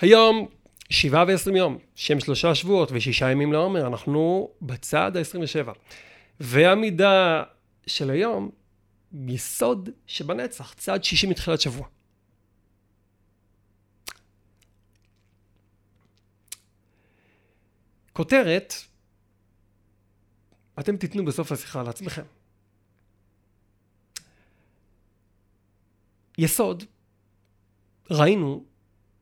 היום, שבעה ועשרים יום, שהם שלושה שבועות ושישה ימים לעומר, אנחנו בצד ה-27. והמידה של היום, יסוד שבנצח, צעד שישי מתחילת שבוע. כותרת, אתם תיתנו בסוף השיחה לעצמכם. יסוד, ראינו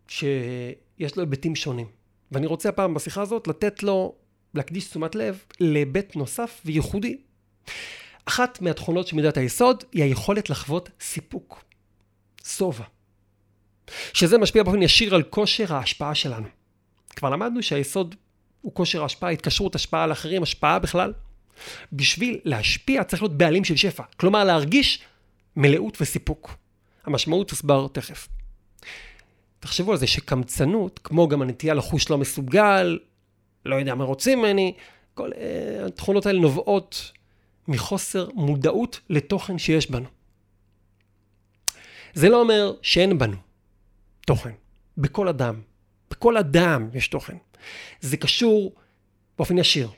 שיש לו היבטים שונים. ואני רוצה הפעם בשיחה הזאת לתת לו, להקדיש תשומת לב להיבט נוסף וייחודי. אחת מהתכונות של מידת היסוד היא היכולת לחוות סיפוק, שובע. שזה משפיע באופן ישיר על כושר ההשפעה שלנו. כבר למדנו שהיסוד הוא כושר ההשפעה, התקשרות השפעה על אחרים, השפעה בכלל. בשביל להשפיע צריך להיות בעלים של שפע. כלומר, להרגיש מלאות וסיפוק. המשמעות תוסבר תכף. תחשבו על זה שקמצנות, כמו גם הנטייה לחוש לא מסוגל, לא יודע מה רוצים ממני, כל uh, התכונות האלה נובעות מחוסר מודעות לתוכן שיש בנו. זה לא אומר שאין בנו תוכן. בכל אדם. בכל אדם יש תוכן. זה קשור באופן ישיר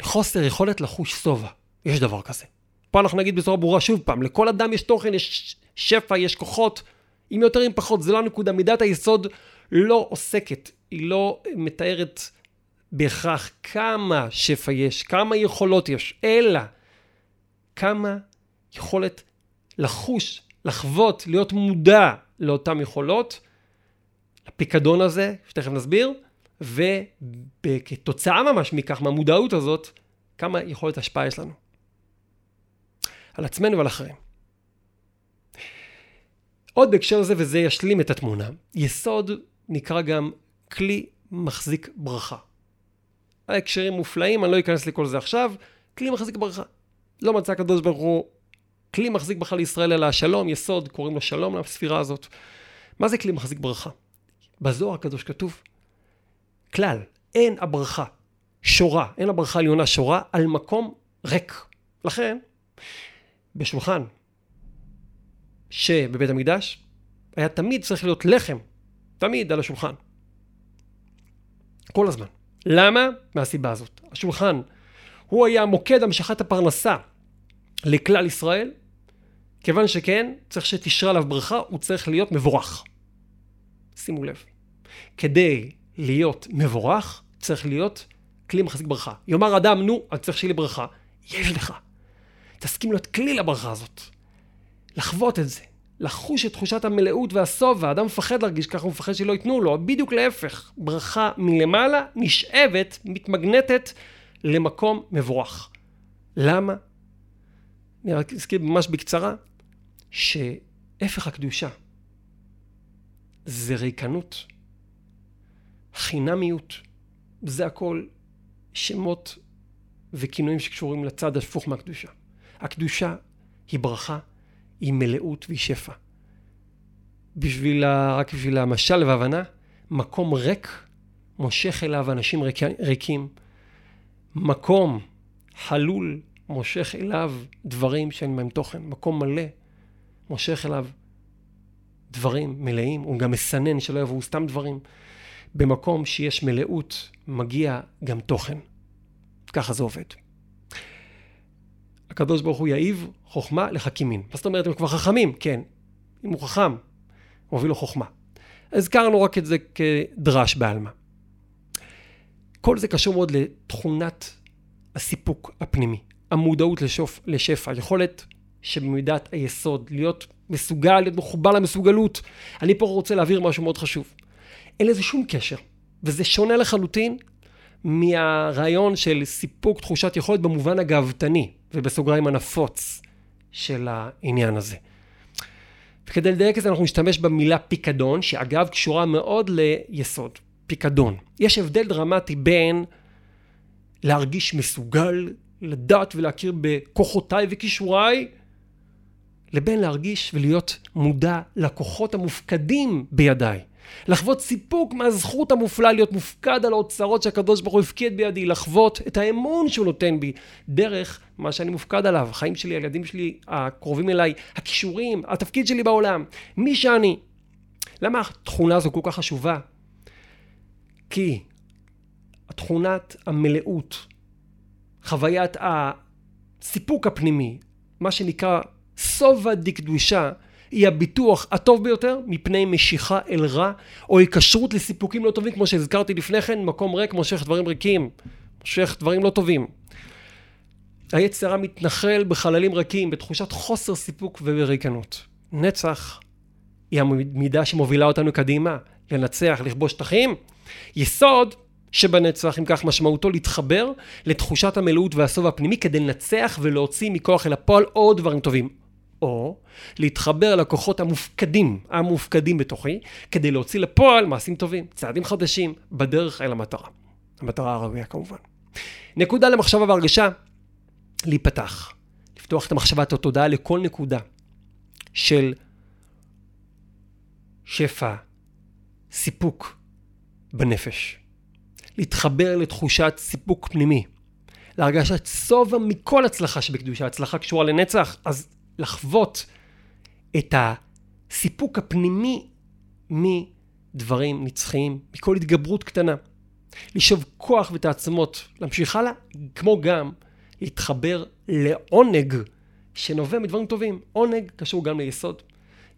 לחוסר יכולת לחוש שובע. יש דבר כזה. פה אנחנו נגיד בצורה ברורה שוב פעם, לכל אדם יש תוכן, יש שפע, יש כוחות, אם יותר אם פחות, זה לא הנקודה. מידת היסוד לא עוסקת, היא לא מתארת בהכרח כמה שפע יש, כמה יכולות יש, אלא כמה יכולת לחוש, לחוות, להיות מודע לאותן יכולות, לפיקדון הזה, שתכף נסביר, וכתוצאה ממש מכך, מהמודעות הזאת, כמה יכולת השפעה יש לנו. על עצמנו ועל אחרים. עוד בהקשר הזה, וזה ישלים את התמונה, יסוד נקרא גם כלי מחזיק ברכה. ההקשרים מופלאים, אני לא אכנס לכל זה עכשיו, כלי מחזיק ברכה. לא מצא הקדוש ברוך הוא כלי מחזיק ברכה לישראל אלא השלום, יסוד, קוראים לו שלום לספירה הזאת. מה זה כלי מחזיק ברכה? בזוהר הקדוש כתוב, כלל, אין הברכה שורה, אין הברכה עליונה שורה על מקום ריק. לכן, בשולחן שבבית המקדש היה תמיד צריך להיות לחם, תמיד על השולחן. כל הזמן. למה? מהסיבה הזאת. השולחן, הוא היה מוקד המשכת הפרנסה לכלל ישראל, כיוון שכן, צריך שתשרה עליו ברכה, הוא צריך להיות מבורך. שימו לב. כדי להיות מבורך, צריך להיות כלי מחזיק ברכה. יאמר אדם, נו, אני צריך שיהיה לי ברכה. יש לך. תסכים להיות כלי לברכה הזאת. לחוות את זה. לחוש את תחושת המלאות והשובע. האדם מפחד להרגיש ככה, הוא מפחד שלא ייתנו לו. בדיוק להפך. ברכה מלמעלה נשאבת, מתמגנטת למקום מבורך. למה? אני רק אזכיר ממש בקצרה, שהפך הקדושה זה ריקנות, חינמיות, זה הכל שמות וכינויים שקשורים לצד הפוך מהקדושה. הקדושה היא ברכה, היא מלאות והיא שפע. בשביל, רק בשביל המשל וההבנה, מקום ריק מושך אליו אנשים ריק, ריקים. מקום חלול מושך אליו דברים שאין בהם תוכן. מקום מלא מושך אליו דברים מלאים, הוא גם מסנן שלא יבואו סתם דברים. במקום שיש מלאות, מגיע גם תוכן. ככה זה עובד. הקדוש ברוך הוא יעיב חוכמה לחכימים. מה זאת אומרת, הם כבר חכמים? כן. אם הוא חכם, הוא מביא לו חוכמה. הזכרנו רק את זה כדרש בעלמא. כל זה קשור מאוד לתכונת הסיפוק הפנימי, המודעות לשוף, לשפע, יכולת שבמידת היסוד, להיות מסוגל, להיות מחובר למסוגלות. אני פה רוצה להעביר משהו מאוד חשוב. אין לזה שום קשר, וזה שונה לחלוטין מהרעיון של סיפוק תחושת יכולת במובן הגאוותני, ובסוגריים הנפוץ של העניין הזה. וכדי לדייק את זה אנחנו נשתמש במילה פיקדון, שאגב קשורה מאוד ליסוד, פיקדון. יש הבדל דרמטי בין להרגיש מסוגל, לדעת ולהכיר בכוחותיי וכישוריי, לבין להרגיש ולהיות מודע לכוחות המופקדים בידיי. לחוות סיפוק מהזכות המופלאה להיות מופקד על האוצרות שהקדוש ברוך הוא הפקיד בידי, לחוות את האמון שהוא נותן בי דרך מה שאני מופקד עליו, החיים שלי, הילדים שלי, הקרובים אליי, הכישורים, התפקיד שלי בעולם, מי שאני. למה התכונה הזו כל כך חשובה? כי תכונת המלאות, חוויית הסיפוק הפנימי, מה שנקרא סובה דקדושה, היא הביטוח הטוב ביותר מפני משיכה אל רע, או היקשרות לסיפוקים לא טובים, כמו שהזכרתי לפני כן, מקום ריק מושך דברים ריקים, מושך דברים לא טובים. היצרה מתנחל בחללים ריקים, בתחושת חוסר סיפוק ובריקנות. נצח היא המידה שמובילה אותנו קדימה, לנצח, לכבוש שטחים. יסוד שבנצח, אם כך משמעותו, להתחבר לתחושת המלאות והסוב הפנימי כדי לנצח ולהוציא מכוח אל הפועל עוד דברים טובים. או להתחבר לכוחות המופקדים, המופקדים בתוכי, כדי להוציא לפועל מעשים טובים, צעדים חדשים, בדרך אל המטרה. המטרה הראויה כמובן. נקודה למחשבה והרגשה, להיפתח. לפתוח את המחשבה, את התודעה לכל נקודה של שפע, סיפוק בנפש. להתחבר לתחושת סיפוק פנימי. להרגשת שובע מכל הצלחה שבקדושה. הצלחה קשורה לנצח, אז לחוות את הסיפוק הפנימי מדברים נצחיים, מכל התגברות קטנה. לשאוב כוח ותעצמות, להמשיך הלאה, כמו גם להתחבר לעונג שנובע מדברים טובים. עונג קשור גם ליסוד.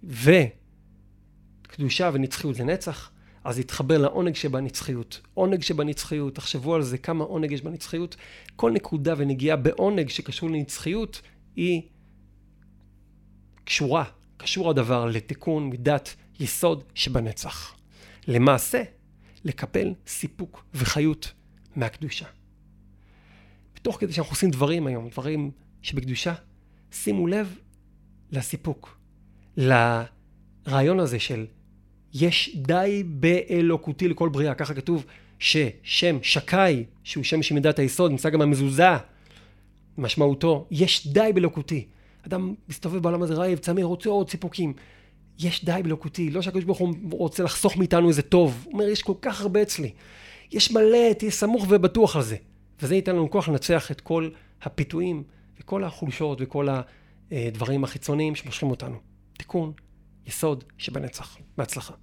וקדושה ונצחיות זה נצח, אז להתחבר לעונג שבנצחיות. עונג שבנצחיות, תחשבו על זה, כמה עונג יש בנצחיות. כל נקודה ונגיעה בעונג שקשור לנצחיות היא קשורה, קשור הדבר לתיקון מידת יסוד שבנצח. למעשה, לקבל סיפוק וחיות מהקדושה. בתוך כדי שאנחנו עושים דברים היום, דברים שבקדושה, שימו לב לסיפוק, לרעיון הזה של יש די באלוקותי לכל בריאה, ככה כתוב ששם שקאי, שהוא שם של מידת היסוד, נמצא גם המזוזה, משמעותו, יש די באלוקותי. אדם מסתובב בעולם הזה רעב, צמא, רוצה עוד סיפוקים. יש די בלוקותי, לא שהקדוש ברוך הוא רוצה לחסוך מאיתנו איזה טוב. הוא אומר, יש כל כך הרבה אצלי. יש מלא, תהיה סמוך ובטוח על זה. וזה ייתן לנו כוח לנצח את כל הפיתויים וכל החולשות וכל הדברים החיצוניים שמושכים אותנו. תיקון, יסוד שבנצח. בהצלחה.